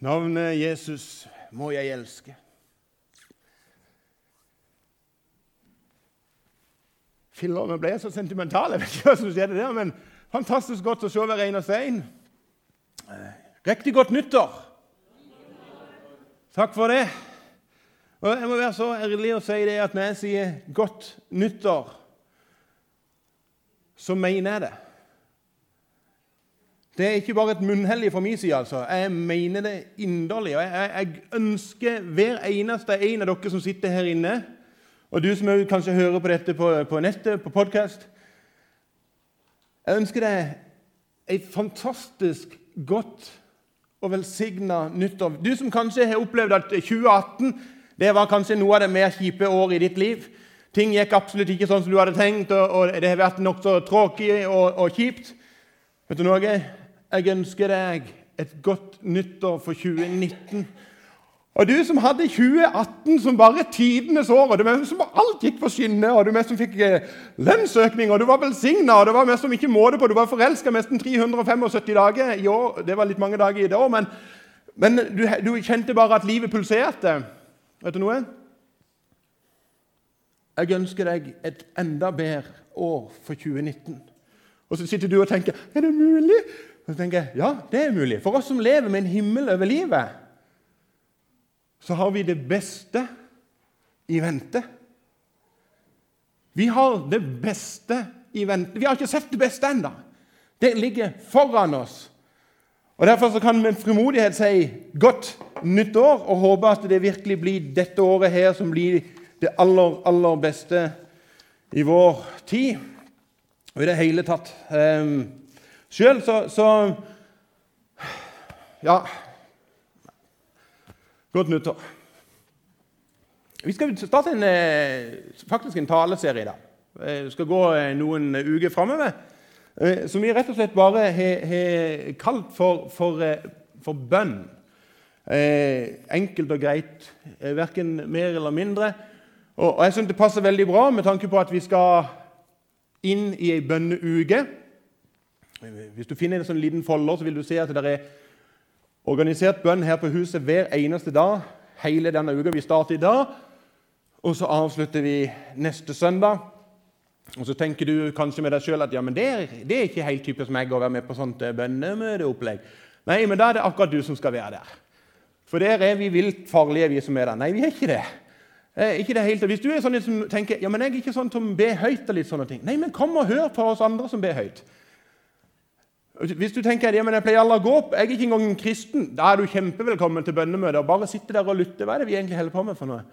Navnet Jesus må jeg elske. Filler, nå ble så sentimental. Jeg vet ikke hva som skjedde der, men fantastisk godt å se hver eneste en. Riktig godt nyttår. Takk for det. Og Jeg må være så ærlig og si det at når jeg sier 'godt nyttår', så mener jeg det. Det er ikke bare et munnhellig fra min side. altså. Jeg mener det inderlig. og jeg, jeg, ønsker hver eneste en av dere som sitter her inne, og du som kanskje hører på dette på, på nettet, på podkast Jeg ønsker deg et fantastisk godt og velsigna nyttår. Du som kanskje har opplevd at 2018 det var kanskje noe av det mer kjipe året i ditt liv. Ting gikk absolutt ikke sånn som du hadde tenkt, og, det har vært nokså tråkig og, og kjipt. Vet du noe? Jeg ønsker deg et godt nyttår for 2019. Og du som hadde 2018 som bare tidenes år, og du som alt gikk på skinner, og du som fikk eh, lønnsøkning, og du var velsigna, og det var mest som ikke måte på, du var forelska nesten 375 dager i år. Det var litt mange dager i det år, men, men du, du, kjente bare at livet pulserte. Vet du noe? Jeg ønsker deg et enda bedre år for 2019. Og så sitter du og tenker er det mulig? Så tenker jeg, Ja, det er mulig. For oss som lever med en himmel over livet, så har vi det beste i vente. Vi har det beste i vente. Vi har ikke sett det beste ennå. Det ligger foran oss. Og Derfor kan vi med frimodighet si godt nytt år og håpe at det virkelig blir dette året her som blir det aller, aller beste i vår tid. Og i det hele tatt. Um, Sjøl så, så Ja Godt nyttår. Vi skal starte en, eh, faktisk en taleserie i dag. Det skal gå eh, noen uker framover. Som vi rett og slett bare har kalt for, for, for bønn. Enkelt og greit. Verken mer eller mindre. Og, jeg synes det passer veldig bra med tanke på at vi skal inn i ei bønneuke. Hvis du finner en sånn liten folder, så vil du se at det er organisert bønn her på huset hver eneste dag hele denne uka. Vi starter i dag, og så avslutter vi neste søndag. Og Så tenker du kanskje med deg sjøl at ja, men det er, det er ikke helt typisk meg å være med på sånt eh, bønnemøteopplegg. Nei, men da er det akkurat du som skal være der. For der er vi vilt farlige, vi som er der. Nei, vi er ikke det. Eh, ikke det helt. Hvis du er sånn som tenker ja, men jeg er ikke sånn som ber høyt og litt sånne ting. Nei, men kom og hør på oss andre som ber høyt. Hvis du tenker ja, men jeg pleier alle å gå opp, jeg er ikke engang en kristen, da er du kjempevelkommen til bønnemøte. Bare sitte der og lytte. Hva er det vi egentlig holder på med for noe?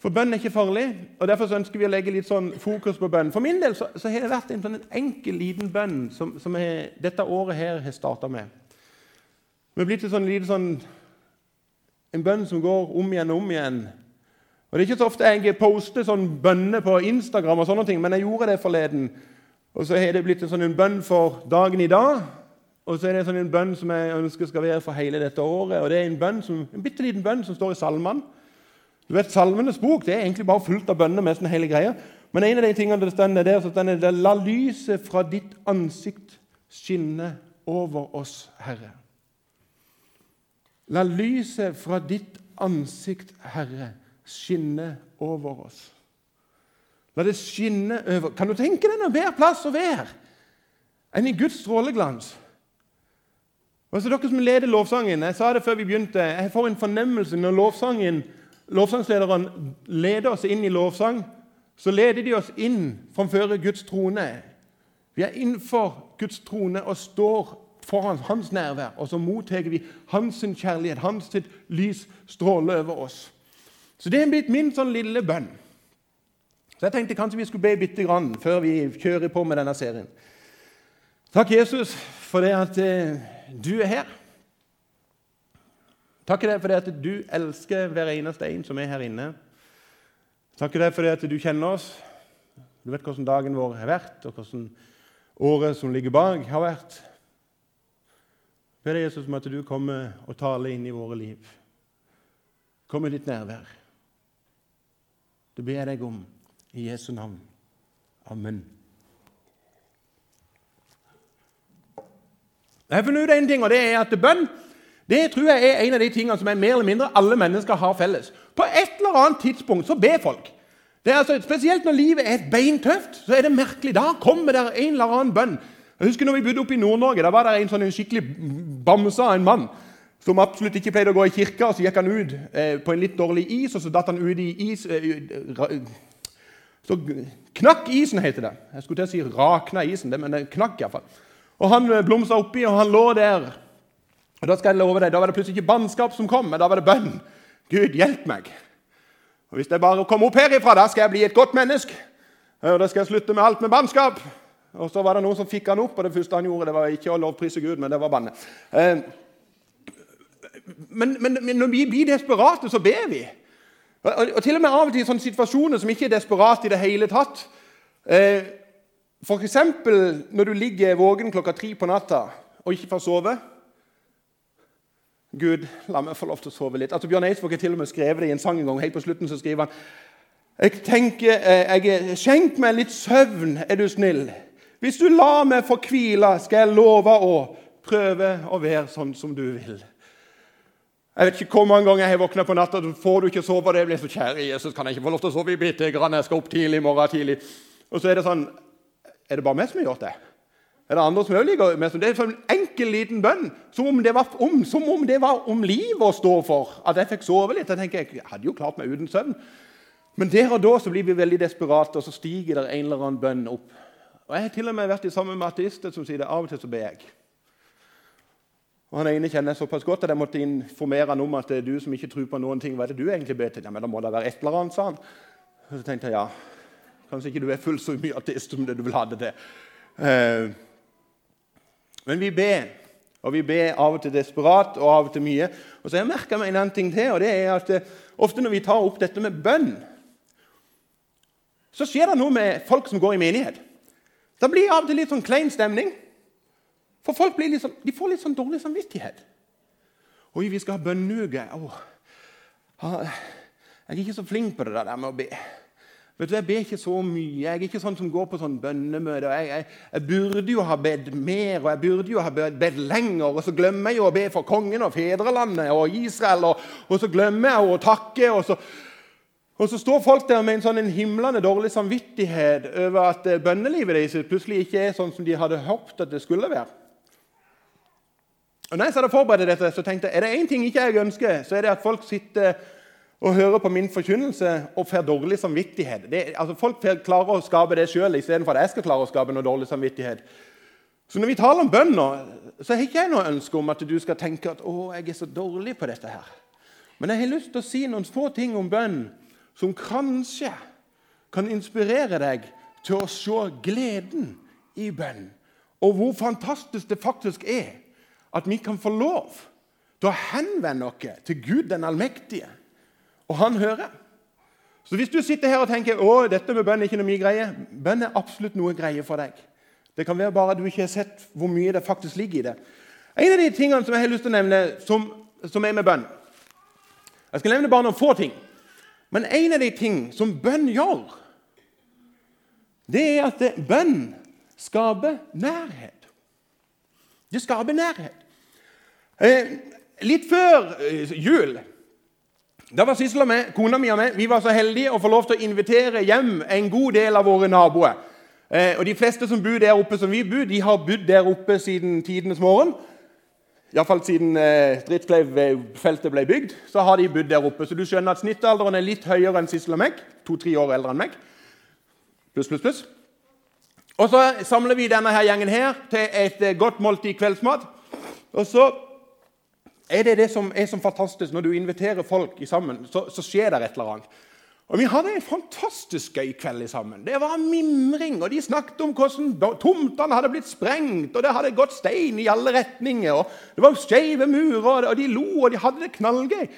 For bønn er ikke farlig, og derfor ønsker vi å legge litt sånn fokus på bønn. For min del så, så har det vært en sånn enkel, liten bønn som, som jeg, dette året her har starta med. Vi er blitt sånn, sånn, en bønn som går om igjen og om igjen. Og Det er ikke så ofte jeg poster sånn bønner på Instagram, og sånne ting, men jeg gjorde det forleden. Og så har det blitt en sånn bønn for dagen i dag. Og så er det en sånn bønn som jeg ønsker skal være for hele dette året. Og det er en, bønn som, en bitte liten bønn som står i salmene. Du vet, Salmenes bok det er egentlig bare fullt av bønner. med sånn hele greia. Men en av de tingene det står der, så er det La lyset fra ditt ansikt skinne over oss, Herre. La lyset fra ditt ansikt, Herre, skinne over oss. La det skinne over Kan du tenke deg noen bedre plass å være enn i Guds stråleglans? Altså, dere som leder lovsangen, Jeg sa det før vi begynte. Jeg får en fornemmelse når lovsangslederen leder oss inn i lovsang. Så leder de oss inn framfor Guds trone. Vi er innenfor Guds trone og står foran hans nærvær. Og så mottar vi hans kjærlighet, hans sitt lys stråler over oss. Så det er blitt min sånn lille bønn. Så jeg tenkte kanskje vi skulle be bitte grann før vi kjører på med denne serien. Takk, Jesus, for det at eh, du er her. Takk for det at du elsker hver eneste en som er her inne. Takk for det at du kjenner oss. Du vet hvordan dagen vår har vært, og hvordan året som ligger bak, har vært. Be deg, Jesus, om at du kommer og taler inn i våre liv. Kom med ditt nærvær. Det ber jeg deg om. I Jesu navn. Amen. Jeg har funnet ut en ting, og det er at bønn Det tror jeg er en av de tingene som er mer eller mindre alle mennesker har felles. På et eller annet tidspunkt så ber folk. Det er altså, Spesielt når livet er beintøft, så er det merkelig. Da kommer det en eller annen bønn. Jeg husker når vi bodde oppe i Nord-Norge. Da var det en sånn en skikkelig bamse av en mann som absolutt ikke pleide å gå i kirka. og Så gikk han ut eh, på en litt dårlig is, og så datt han ut i is eh, Så knakk isen, heter det. Jeg skulle til å si rakna isen, men det knakk iallfall. Og han eh, blomsa oppi, og han lå der. Og Da skal jeg love deg, da var det plutselig ikke bannskap som kom, men da var det bønn. Gud, hjelp meg. Og Hvis jeg bare kommer opp herifra, da skal jeg bli et godt menneske. Og Da skal jeg slutte med alt med bannskap. Og så var det noen som fikk han opp, og det første han gjorde, det var ikke å lovprise Gud, men det var banne. Eh, men, men, men, når vi blir desperate, så ber vi. Og, og, til og med av og til i sånne situasjoner som ikke er desperate i det hele tatt. Eh, F.eks. når du ligger våken klokka tre på natta og ikke får sove. Gud, la meg få lov til å sove litt. Altså, Bjørn Eidsvåg har til og med skrevet det i en sang en gang. Helt på slutten så skriver han jeg tenker, eh, jeg, Skjenk meg litt søvn, er du snill. Hvis du lar meg få hvile, skal jeg love å prøve å være sånn som du vil. Jeg vet ikke hvor mange ganger jeg har våkna på natta og får du ikke sove. det blir så kjære Jesus, kan jeg ikke få lov til å sove bitte grann? Jeg skal opp tidlig i morgen tidlig. Og så er det sånn Er det bare meg som har gjort det? Er det andre som også ligger med? Det er en enkel, liten bønn. Som om, det var om, som om det var om livet å stå for. At jeg fikk sove litt. Jeg tenker, jeg hadde jo klart meg uten søvn. Men der og da så blir vi veldig desperate, og så stiger det en eller annen bønn opp. Og Jeg har til og med vært sammen med ateister som sier det. Av og til så ber jeg. Og Han ene kjenner jeg såpass godt at jeg måtte informere han om at det er du som ikke tror på noen ting. Hva er det du egentlig ber til? Ja, men Da må det være et eller annet, sa han. Og så tenkte jeg ja, kanskje ikke du er fullt så mye ateist som det du vil ha det til. Eh, men vi ber, og vi ber av og til desperat og av og til mye. Og så har jeg merka meg en annen ting til, og det er at eh, ofte når vi tar opp dette med bønn, så skjer det noe med folk som går i menighet. Da blir det av og til litt sånn klein stemning. For folk sånn, får litt sånn dårlig samvittighet. Oi, vi skal ha bønneuke. Jeg er ikke så flink på det der med å be. Vet du, Jeg ber ikke så mye. Jeg er ikke sånn som går på sånn bønnemøte. Jeg, jeg, jeg, burde jo ha bedt mer, og jeg burde jo ha bedt lenger. Og så glemmer jeg jo å be for kongen og fedrelandet og Israel. Og, og så glemmer jeg å takke. og så... Og så står folk der med en sånn en himlende dårlig samvittighet over at eh, bønnelivet deres plutselig ikke er sånn som de hadde håpet at det skulle være. Og når jeg satt og forberedte dette, så tenkte jeg er det én ting ikke jeg ønsker, så er det at folk sitter og hører på min forkynnelse og får dårlig samvittighet. Det, altså Folk klarer å skape det sjøl istedenfor at jeg skal klare å skape noe dårlig samvittighet. Så når vi taler om bønn nå, så har ikke jeg noe ønske om at du skal tenke at å, jeg er så dårlig på dette her. Men jeg har lyst til å si noen få ting om bønn som kanskje kan inspirere deg til å se gleden i bønn, og hvor fantastisk det faktisk er at vi kan få lov til å henvende oss til Gud den allmektige, og han hører. Så hvis du sitter her og tenker å, dette med bønn er ikke noe mye greie, bønn er absolutt noe greie for deg. Det kan være bare at du ikke har sett hvor mye det faktisk ligger i det. En av de tingene som jeg har lyst til å nevne som, som er med bønn Jeg skal nevne bare noen få ting. Men en av de ting som bønn gjør, det er at bønn skaper nærhet. Det skaper nærhet. Eh, litt før eh, jul da var Sissel og meg, kona mi og meg, vi var så heldige å få lov til å invitere hjem en god del av våre naboer. Eh, og De fleste som bor der oppe som vi bor, de har bodd der oppe siden tidenes morgen. Iallfall siden Stridskleiv-feltet ble bygd, så har de bodd der oppe. Så du skjønner at snittalderen er litt høyere enn Sissel og meg. To-tre år eldre enn meg. Pluss, pluss, pluss. Og så samler vi denne her gjengen her til et godt måltid kveldsmat. Og så er det det som er så fantastisk når du inviterer folk sammen, så, så skjer det et eller annet. Og Vi hadde en fantastisk gøy kveld sammen. Det var mimring, og de snakket om hvordan tomtene hadde blitt sprengt, og det hadde gått stein i alle retninger, og det var skeive murer, og de lo, og de hadde det knallgøy.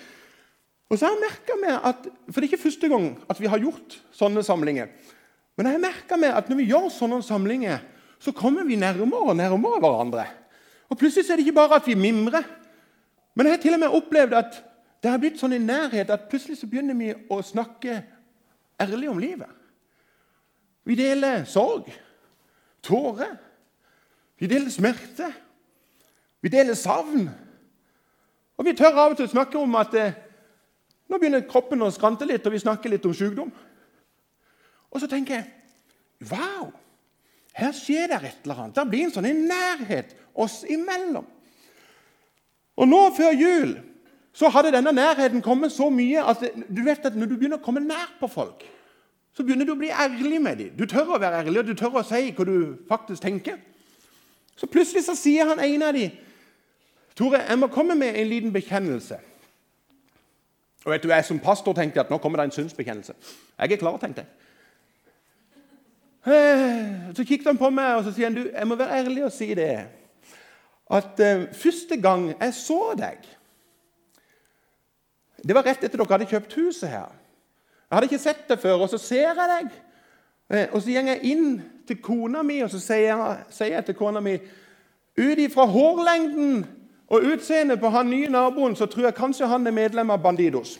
Og så har jeg merka meg at, For det er ikke første gang at vi har gjort sånne samlinger. Men jeg har merka meg at når vi gjør sånne samlinger, så kommer vi nærmere og nærmere hverandre. Og Plutselig er det ikke bare at vi mimrer, men jeg har til og med opplevd at det har blitt sånn i nærhet at plutselig så begynner vi å snakke ærlig om livet. Vi deler sorg, tårer. Vi deler smerte. Vi deler savn. Og Vi tør av og til snakke om at eh, nå begynner kroppen å skrante litt, og vi snakker litt om sykdom. Og så tenker jeg Wow! Her skjer det et eller annet. Det blir en sånn nærhet oss imellom. Og nå før jul så hadde denne nærheten kommet så mye at du vet at når du begynner å komme nær på folk, så begynner du å bli ærlig med dem. Du tør å være ærlig, og du tør å si hva du faktisk tenker. Så plutselig så sier han en av dem Tore, jeg må komme med en liten bekjennelse. Og vet du, Jeg som pastor tenkte at nå kommer det en synsbekjennelse. Jeg er klar, tenkte jeg. Eh, så kikket han på meg og så sier han, du, jeg må være ærlig og si det. At uh, første gang jeg så deg Det var rett etter dere hadde kjøpt huset her. Jeg hadde ikke sett det før, og så ser jeg deg. Uh, og så går jeg inn til kona mi og så sier jeg, sier jeg til kona mi Ut ifra hårlengden og utseendet på han nye naboen så tror jeg kanskje han er medlem av Bandidos.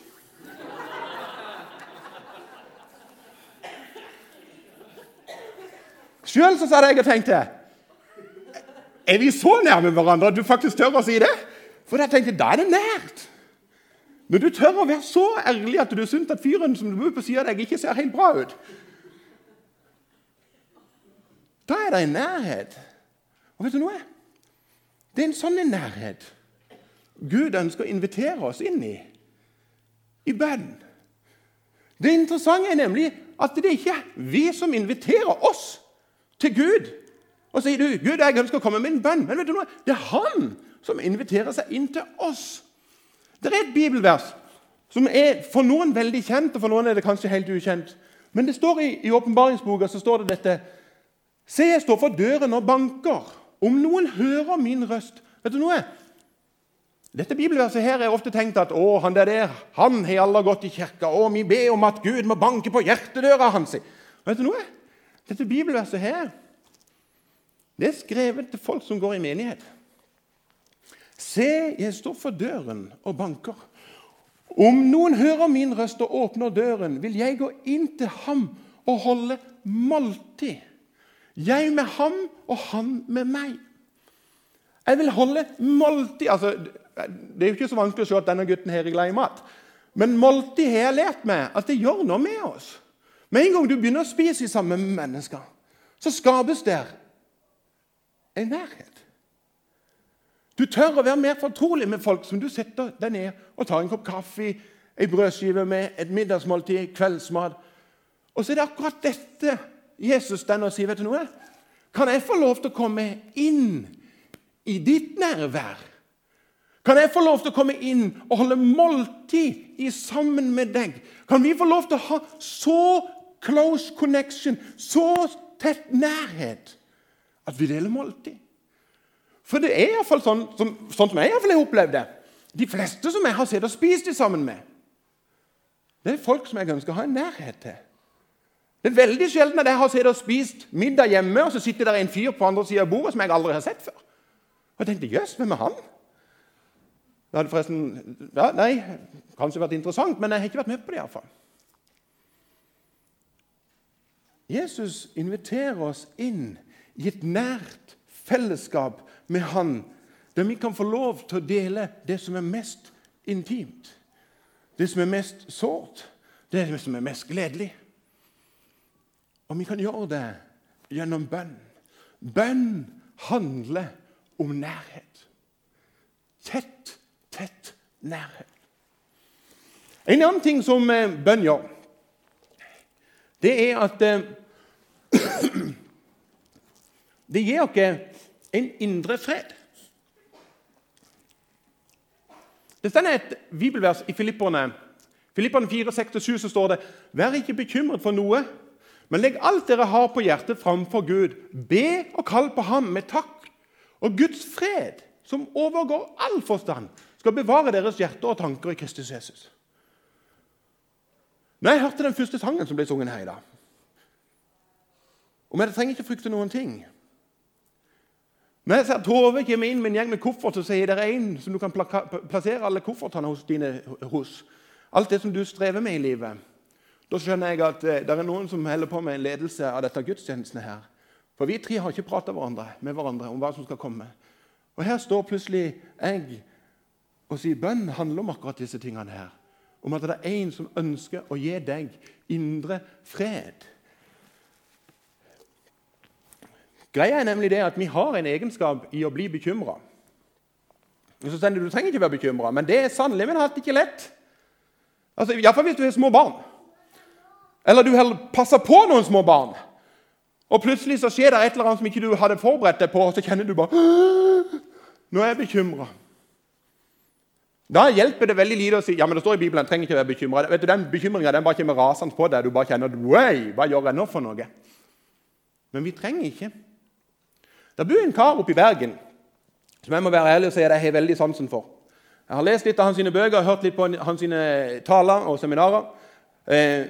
Sjøl sa jeg og tenkte Er vi så nærme hverandre at du faktisk tør å si det? For jeg tenkte, da er det nært. Når du tør å være så ærlig at du syns at fyren som du bor på sida av deg, ikke ser helt bra ut Da er det en nærhet. Og vet du noe? Det er en sånn nærhet Gud ønsker å invitere oss inn i i bønn. Det interessante er nemlig at det er ikke vi som inviterer oss til Gud. Og sier du, 'Gud, jeg ønsker å komme med en bønn.' Men vet du noe? det er han som inviterer seg inn til oss. Det er et bibelvers som er for noen veldig kjent, og for noen er det kanskje helt ukjent. Men det står i, åpenbaringsboka står det dette Se, jeg står for døren og banker. Om noen hører min røst Vet du noe? Dette bibelverset her er ofte tenkt at å, han der, der han har alle gått i kirka. Å, vi ber om at Gud må banke på hjertedøra hans. Vet du noe? Dette bibelverset her det er skrevet til folk som går i menighet. Se, jeg står for døren og banker. Om noen hører min røst og åpner døren, vil jeg gå inn til ham og holde måltid. Jeg med ham og han med meg. Jeg vil holde måltid altså, Det er jo ikke så vanskelig å se at denne gutten her er glad i mat. Men måltid har jeg lært meg at det gjør noe med oss. Med en gang du begynner å spise sammen med mennesker, så skapes der en nærhet. Du tør å være mer fortrolig med folk som du setter deg ned og tar en kopp kaffe, en brødskive med et middagsmåltid, kveldsmat. Og så er det akkurat dette Jesus stender og sier. vet du noe? Kan jeg få lov til å komme inn i ditt nærvær? Kan jeg få lov til å komme inn og holde måltid sammen med deg? Kan vi få lov til å ha så close connection, så tett nærhet, at vi deler måltid. For det er iallfall sånn, som, sånn som jeg i har opplevd det. De fleste som jeg har sett og spist sammen med, det er folk som jeg ønsker å ha en nærhet til. Det er veldig sjelden at jeg har sett og spist middag hjemme, og så sitter der en fyr på andre sida av bordet som jeg aldri har sett før. Og jeg tenkte jøss, hvem er han? Det hadde forresten ja, Nei, kanskje vært interessant, men jeg har ikke vært med på det iallfall. Jesus inviterer oss inn i et nært fellesskap med Han, der vi kan få lov til å dele det som er mest intimt, det som er mest sårt, det som er mest gledelig. Og vi kan gjøre det gjennom bønn. Bønn handler om nærhet. Tett, tett nærhet. En annen ting som eh, bønn gjør, det er at eh, Det gir oss en indre fred. Det står et bibelvers i Filipperne Filipperne 4, 6-7 så står det Vær ikke bekymret for noe, men legg alt dere har på hjertet, framfor Gud. Be og kall på ham med takk. Og Guds fred, som overgår all forstand, skal bevare deres hjerter og tanker i Kristus Jesus. Når jeg hørte den første sangen som ble sunget her i dag og jeg trenger ikke frykte noen ting. Når jeg ser Tove kommer inn med en gjeng med koffert og sier det er en som du kan plassere alle koffertene hos dine hos. Alt det som du strever med i livet. Da skjønner jeg at eh, det er noen som holder på med en ledelse av dette gudstjenestene her. For vi tre har ikke prata med hverandre om hva som skal komme. Og her står plutselig jeg og sier bønn handler om akkurat disse tingene her. Om at det er en som ønsker å gi deg indre fred. Greia er nemlig det at vi har en egenskap i å bli bekymra. Du trenger ikke være bekymra, men det er sannelig men alt ikke lett. Altså, Iallfall hvis du har små barn. Eller du passer på noen små barn. Og plutselig så skjer det et eller annet som ikke du hadde forberedt deg på, og så kjenner du bare Nå er jeg bekymra. Da hjelper det veldig lite å si ja, men det står i Bibelen, trenger ikke være bekymra. Den bekymringa bare kommer rasende på deg. Du bare kjenner hva gjør jeg nå for noe? Men vi trenger ikke. Det bor en kar oppe i Bergen som jeg må være ærlig og si at jeg har veldig sansen for. Jeg har lest litt av hans bøker hørt litt på hans taler og seminarer. Eh,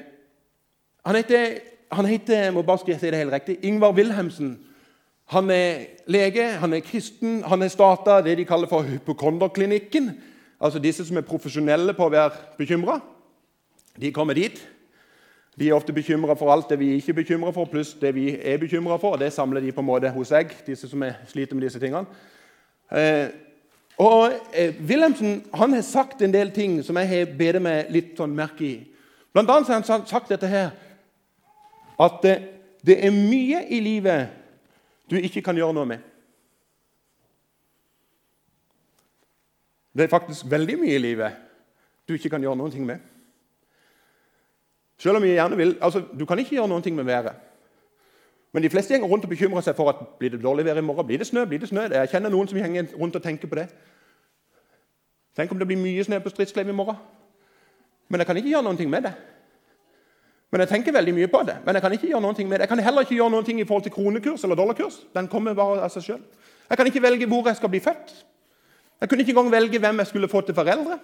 han heter, heter må bare si det helt riktig, Ingvar Wilhelmsen. Han er lege, han er kristen, han har starta det de kaller for hypokonderklinikken. Altså disse som er profesjonelle på å være bekymra. De kommer dit. De er ofte bekymra for alt det vi ikke er bekymra for, pluss det vi er bekymra for. og Det samler de på en måte hos seg, disse som sliter med disse tingene. Eh, og eh, Wilhelmsen han har sagt en del ting som jeg har bedt meg litt sånn merke i. Blant annet har han sagt dette her at eh, det er mye i livet du ikke kan gjøre noe med. Det er faktisk veldig mye i livet du ikke kan gjøre noe med. Selv om jeg gjerne vil, altså, Du kan ikke gjøre noe med været. Men de fleste går rundt og bekymrer seg for at blir det dårlig vær i morgen. Blir det snø? Blir det snø? Jeg kjenner noen som henger rundt og tenker på det. Tenk om det blir mye snø på stridsklev i morgen. Men jeg kan ikke gjøre noe med det. Men jeg tenker veldig mye på det. Men jeg kan ikke gjøre noe med det. Jeg kan heller ikke gjøre noe i forhold til kronekurs eller dollarkurs. Den kommer bare av seg selv. Jeg kan ikke velge hvor jeg skal bli født. Jeg kunne ikke engang velge hvem jeg skulle få til foreldre.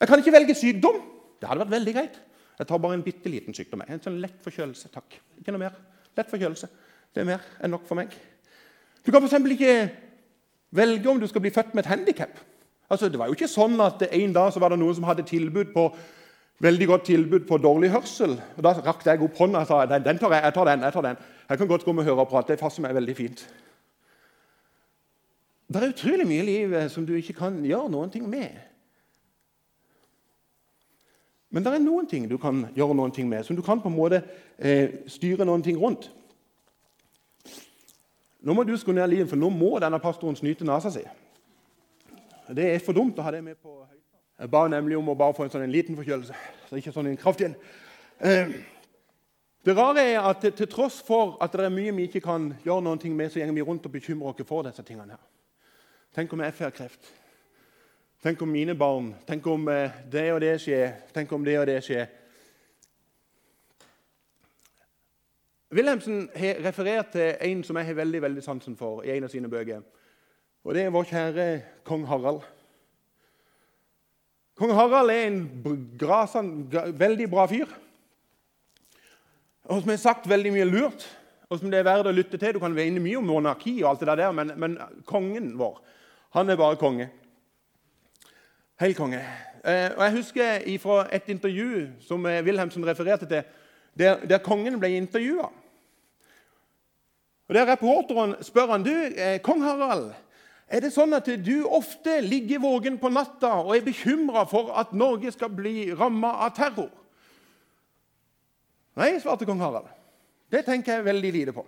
Jeg kan ikke velge sykdom. Det hadde vært veldig greit. Jeg tar bare en bitte liten sykdom. En sånn lett forkjølelse. takk. Ikke noe mer. Lett forkjølelse. Det er mer enn nok for meg. Du kan f.eks. ikke velge om du skal bli født med et handikap. Altså, det var jo ikke sånn at En dag så var det noen som hadde tilbud på veldig godt tilbud på dårlig hørsel. Og Da rakk jeg opp hånda og sa den, den tar jeg, jeg tar den. Jeg tar den. Jeg kan godt gå med høreapparat. Det passer meg veldig fint. Det er utrolig mye i livet som du ikke kan gjøre noen ting med. Men det er noen ting du kan gjøre noen ting med, som du kan på en måte eh, styre noen ting rundt. Nå må du skru ned livet, for nå må denne pastoren snyte nesa si. Det er for dumt å ha det med på Jeg ba nemlig om å bare få en, sånn, en liten forkjølelse. så ikke sånn en kraftig en. Eh, det rare er at til, tross for at det er mye vi ikke kan gjøre noen ting med, så går vi rundt og bekymrer oss for disse tingene. her. Tenk om jeg får kreft. Tenk om mine barn. Tenk om eh, det og det skjer. Tenk om det og det skjer. Wilhelmsen har referert til en som jeg har veldig veldig sansen for i en av sine bøker. Og Det er vår kjære kong Harald. Kong Harald er en grasen, veldig bra fyr. Og som har sagt veldig mye lurt, og som det er verdt å lytte til. Du kan vene mye om monarki, og alt det der, men, men kongen vår han er bare konge. Helt konge. Eh, og Jeg husker fra et intervju som eh, Wilhelmsen refererte til, der, der kongen ble intervjua. Der reporteren spør han, du, eh, kong Harald, er det sånn at du ofte ligger våken på natta og er bekymra for at Norge skal bli ramma av terror? Nei, svarte kong Harald. Det tenker jeg veldig lite på.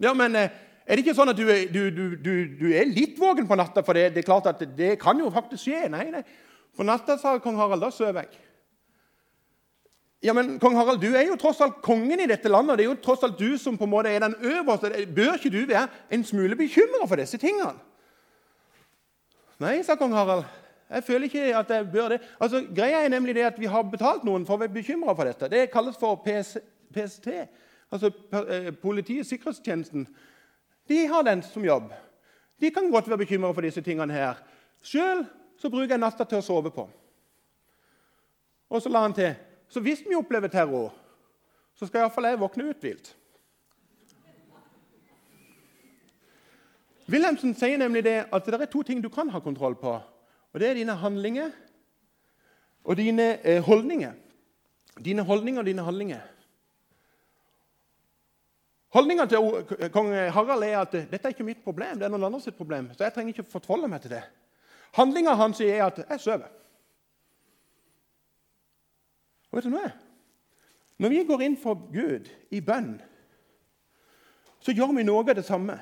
Ja, men eh, er det ikke sånn at du, du, du, du er litt våken på natta? For det, det, er klart at det kan jo faktisk skje. Nei, nei. På natta, sa kong Harald, da sover jeg. Ja, men kong Harald, du er jo tross alt kongen i dette landet. og Det er jo tross alt du som på en måte er den øverste. Bør ikke du være en smule bekymra for disse tingene? Nei, sa kong Harald. Jeg føler ikke at jeg bør det. Altså, Greia er nemlig det at vi har betalt noen for å være bekymra for dette. Det kalles for PS, PST, altså eh, Politiets sikkerhetstjenesten. De har den som jobb. De kan godt være bekymra for disse tingene her. Sjøl bruker jeg natta til å sove på. Og så la han til så hvis vi opplever terror, så skal iallfall jeg våkne uthvilt. Wilhelmsen sier nemlig det at det er to ting du kan ha kontroll på. Og Det er dine handlinger og dine eh, holdninger. Dine holdninger og dine handlinger. Holdninga til kong Harald er at dette er ikke mitt problem, det er noen andres problem. Så jeg trenger ikke fortvolde meg til det. Handlinga hans er at jeg sover. Og vet du noe? Når vi går inn for Gud i bønn, så gjør vi noe av det samme.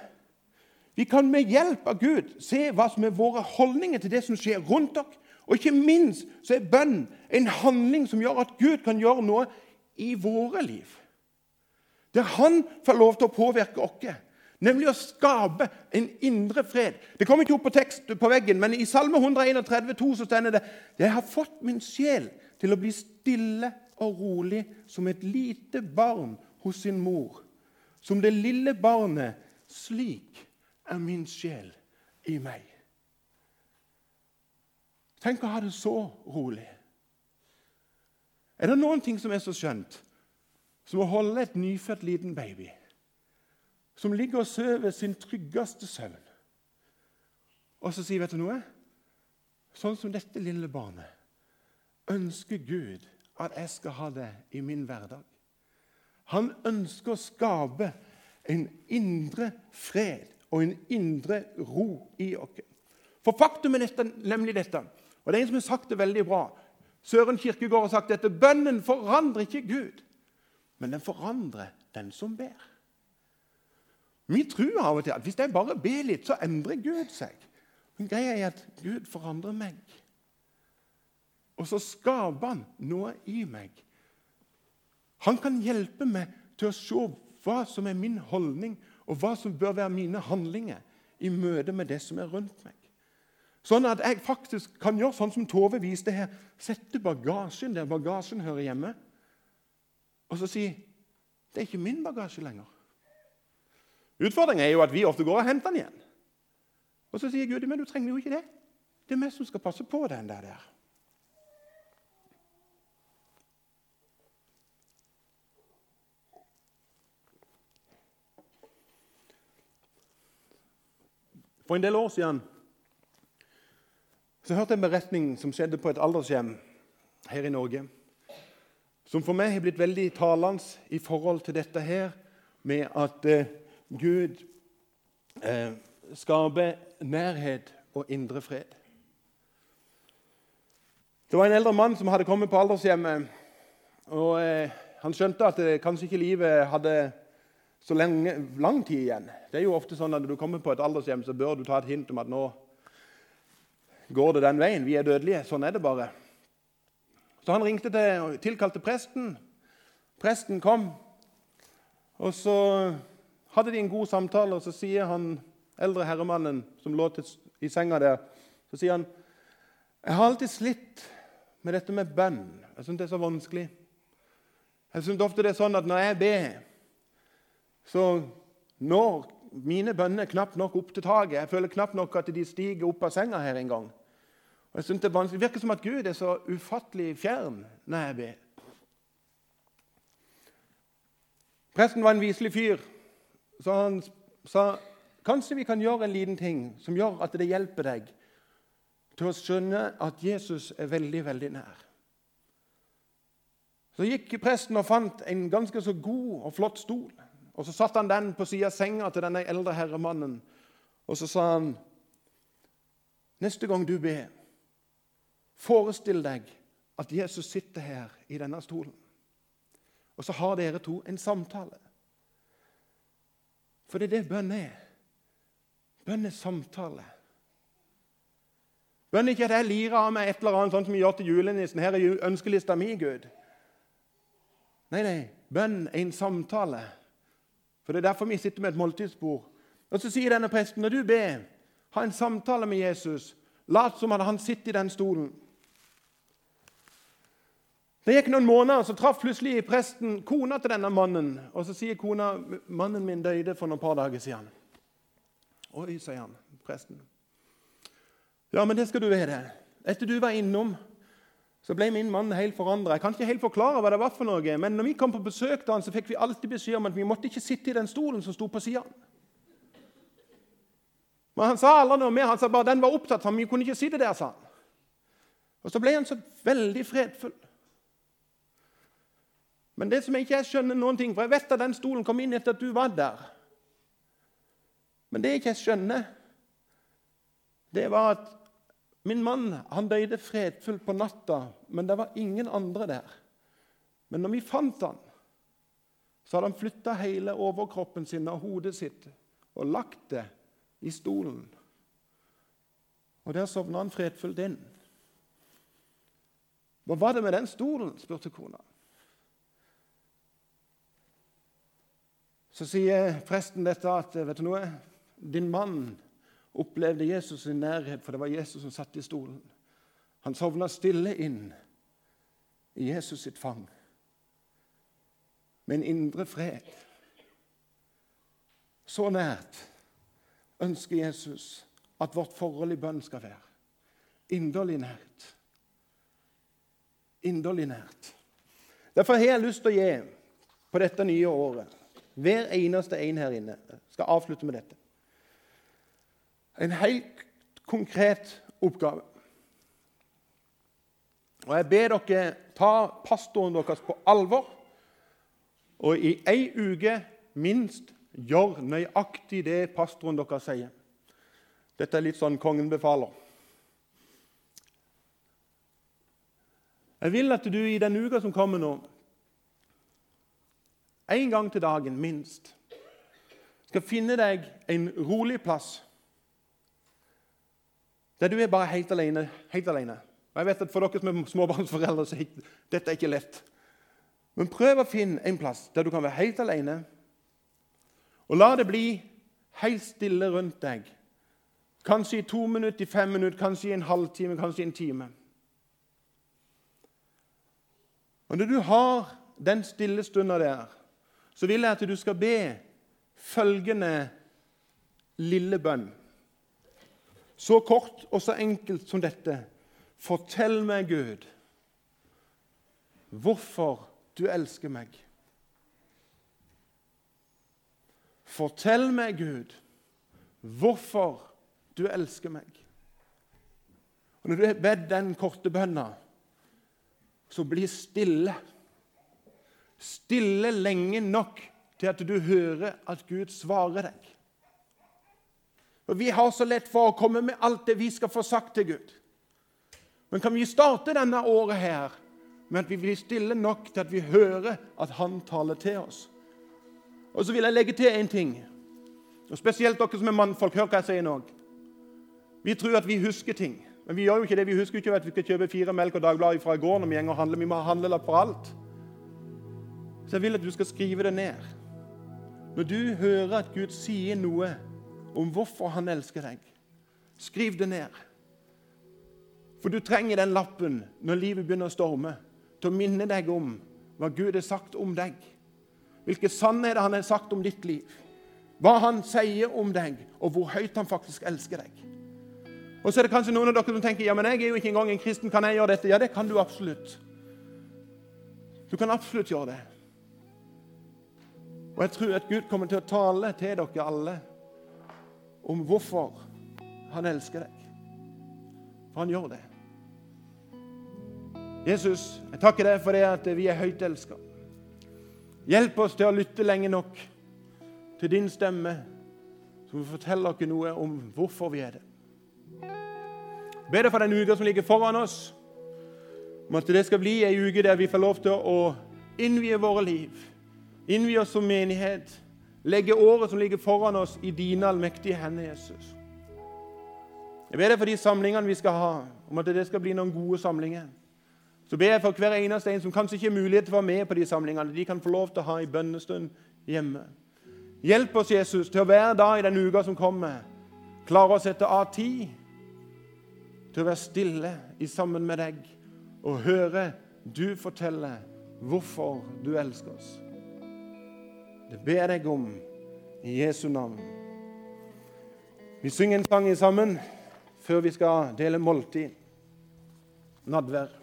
Vi kan med hjelp av Gud se hva som er våre holdninger til det som skjer rundt oss. Og ikke minst så er bønn en handling som gjør at Gud kan gjøre noe i våre liv. Der han får lov til å påvirke oss, nemlig å skape en indre fred. Det kommer ikke opp på tekst på veggen, men i Salme 131, 2 så stender det Jeg har fått min sjel til å bli stille og rolig som et lite barn hos sin mor. Som det lille barnet, slik er min sjel i meg. Tenk å ha det så rolig. Er det noen ting som er så skjønt som å holde et nyfødt liten baby som ligger og sover sin tryggeste søvn, og så sier vet du noe? Sånn som dette lille barnet ønsker Gud at jeg skal ha det i min hverdag. Han ønsker å skape en indre fred og en indre ro i oss. For faktum er dette, nemlig dette, og det er en som har sagt det veldig bra Søren Kirkegård har sagt dette bønnen forandrer ikke Gud, men den forandrer den som ber. Vi tror av og til at hvis jeg bare ber litt, så endrer Gud seg. Men greia er at Gud forandrer meg. Og så skaper han noe i meg. Han kan hjelpe meg til å se hva som er min holdning og hva som bør være mine handlinger i møte med det som er rundt meg. Sånn at jeg faktisk kan gjøre sånn som Tove viste her. Sette bagasjen der bagasjen hører hjemme, og så si det er ikke min bagasje lenger. Utfordringen er jo at vi ofte går og henter den igjen. Og så sier Gud men du trenger jo ikke det. Det er vi som skal passe på den der. der. For en del år siden så hørte jeg en beretning som skjedde på et aldershjem her i Norge. Som for meg har blitt veldig talende i forhold til dette her med at eh, Gud eh, skaper nærhet og indre fred. Det var en eldre mann som hadde kommet på aldershjemmet. og eh, Han skjønte at eh, kanskje ikke livet hadde så lenge, lang tid igjen. Det er jo ofte sånn at Når du kommer på et aldershjem, så bør du ta et hint om at nå går det den veien. Vi er dødelige. Sånn er det bare. Så han ringte til, tilkalte presten. Presten kom, og så hadde de en god samtale. og Så sier han eldre herremannen som lå i senga der, så sier han jeg har alltid slitt med dette med bønn. Jeg syns det er så vanskelig. Jeg synes ofte det er sånn at Når jeg ber, så når mine bønner knapt nok opp til taket. Jeg føler knapt nok at de stiger opp av senga her en gang. Jeg synes Det det virker som at Gud er så ufattelig fjern når jeg ber. Presten var en viselig fyr, så han sa kanskje vi kan gjøre en liten ting som gjør at det hjelper deg til å skjønne at Jesus er veldig, veldig nær. Så gikk presten og fant en ganske så god og flott stol. Og Så satte han den på sida av senga til denne eldre herremannen, og så sa han Neste gang du ber, forestill deg at Jesus sitter her i denne stolen. Og så har dere to en samtale. For det er det bønn er. Bønn er samtale. Bønn er ikke at jeg lirer av meg et eller annet sånn som vi gjør til julenissen. Her er ønskelista mi, Gud. Nei, nei. Bønn er en samtale. For Det er derfor vi sitter med et måltidsbord. Og Så sier denne presten når du ber, ha en samtale med Jesus. Lat som at han sitter i den stolen. Det gikk noen måneder, så traff plutselig presten kona til denne mannen. Og Så sier kona mannen min døde for noen par dager siden. Oi, sier han, presten. Ja, men det skal du vite. Etter du var innom så ble min mann helt forandra. Jeg kan ikke helt forklare hva det var for noe, men når vi kom på besøk til han, så fikk vi alltid beskjed om at vi måtte ikke sitte i den stolen som sto på sida. Men han sa aldri noe mer. Han sa bare den var opptatt, så vi kunne ikke sitte der. sa han. Og Så ble han så veldig fredfull. Men det som jeg ikke skjønner noen ting, for jeg vet at den stolen kom inn etter at du var der Men det jeg ikke skjønner, det var at min mann han døde fredfullt på natta, men det var ingen andre der. Men når vi fant han, så hadde han flytta hele overkroppen sin og hodet sitt og lagt det i stolen. Og der sovna han fredfullt inn. Hva var det med den stolen? spurte kona. Så sier presten dette at vet du noe, din mann opplevde Jesus i nærhet, for det var Jesus som satt i stolen. Han sovna stille inn i Jesus sitt fang med en indre fred. Så nært ønsker Jesus at vårt forhold i bønn skal være. Inderlig nært. Inderlig nært. Derfor har jeg lyst til å gi på dette nye året hver eneste en her inne skal avslutte med dette en helt konkret oppgave. Og Jeg ber dere ta pastoren deres på alvor og i ei uke minst gjør nøyaktig det pastoren deres sier. Dette er litt sånn kongen befaler. Jeg vil at du i den uka som kommer nå, en gang til dagen minst, skal finne deg en rolig plass der du er bare helt alene. Helt alene. Og jeg vet at For dere som er småbarnsforeldre, så er dette ikke lett. Men prøv å finne en plass der du kan være helt alene. Og la det bli helt stille rundt deg. Kanskje i to minutter, i fem minutter, kanskje i en halvtime, kanskje i en time. Og Når du har den stille stunda der, så vil jeg at du skal be følgende lille bønn. Så kort og så enkelt som dette. Fortell meg, Gud, hvorfor du elsker meg. Fortell meg, Gud, hvorfor du elsker meg. Og Når du bedt den korte bønna, så bli stille. Stille lenge nok til at du hører at Gud svarer deg. Og Vi har så lett for å komme med alt det vi skal få sagt til Gud. Men kan vi starte denne året her med at vi blir stille nok til at vi hører at Han taler til oss? Og så vil jeg legge til en ting. Og Spesielt dere som er mannfolk, hør hva jeg sier nå. Vi tror at vi husker ting. Men vi gjør jo ikke det. Vi husker ikke at vi skal kjøpe fire melk og Dagbladet fra i går når vi går og handler. Vi må ha handlelapp for alt. Så jeg vil at du skal skrive det ned. Når du hører at Gud sier noe om hvorfor han elsker deg. Skriv det ned. For du trenger den lappen når livet begynner å storme, til å minne deg om hva Gud har sagt om deg. Hvilke sannheter han har sagt om ditt liv. Hva han sier om deg, og hvor høyt han faktisk elsker deg. Og så er det kanskje noen av dere som tenker ja, men jeg er jo ikke engang en kristen. Kan jeg gjøre dette? Ja, det kan du absolutt. Du kan absolutt gjøre det. Og jeg tror at Gud kommer til å tale til dere alle om hvorfor han elsker deg. For han gjør det. Jesus, jeg takker deg for det at vi er høyt elska. Hjelp oss til å lytte lenge nok til din stemme, som forteller oss noe om hvorfor vi er det. Be deg for den uka som ligger foran oss, om at det skal bli ei uke der vi får lov til å innvie våre liv, innvie oss som menighet legge året som ligger foran oss, i dine allmektige hender, Jesus. Jeg ber deg for de samlingene vi skal ha, om at det skal bli noen gode samlinger. Så ber jeg for hver eneste en som kanskje ikke har mulighet til å være med på de samlingene, de kan få lov til å ha en bønnestund hjemme. Hjelp oss, Jesus, til å hver dag i den uka som kommer, klare å sette av tid til å være stille i sammen med deg og høre du fortelle hvorfor du elsker oss. Det ber jeg om i Jesu navn. Vi synger en sang sammen før vi skal dele måltid. Nadvær.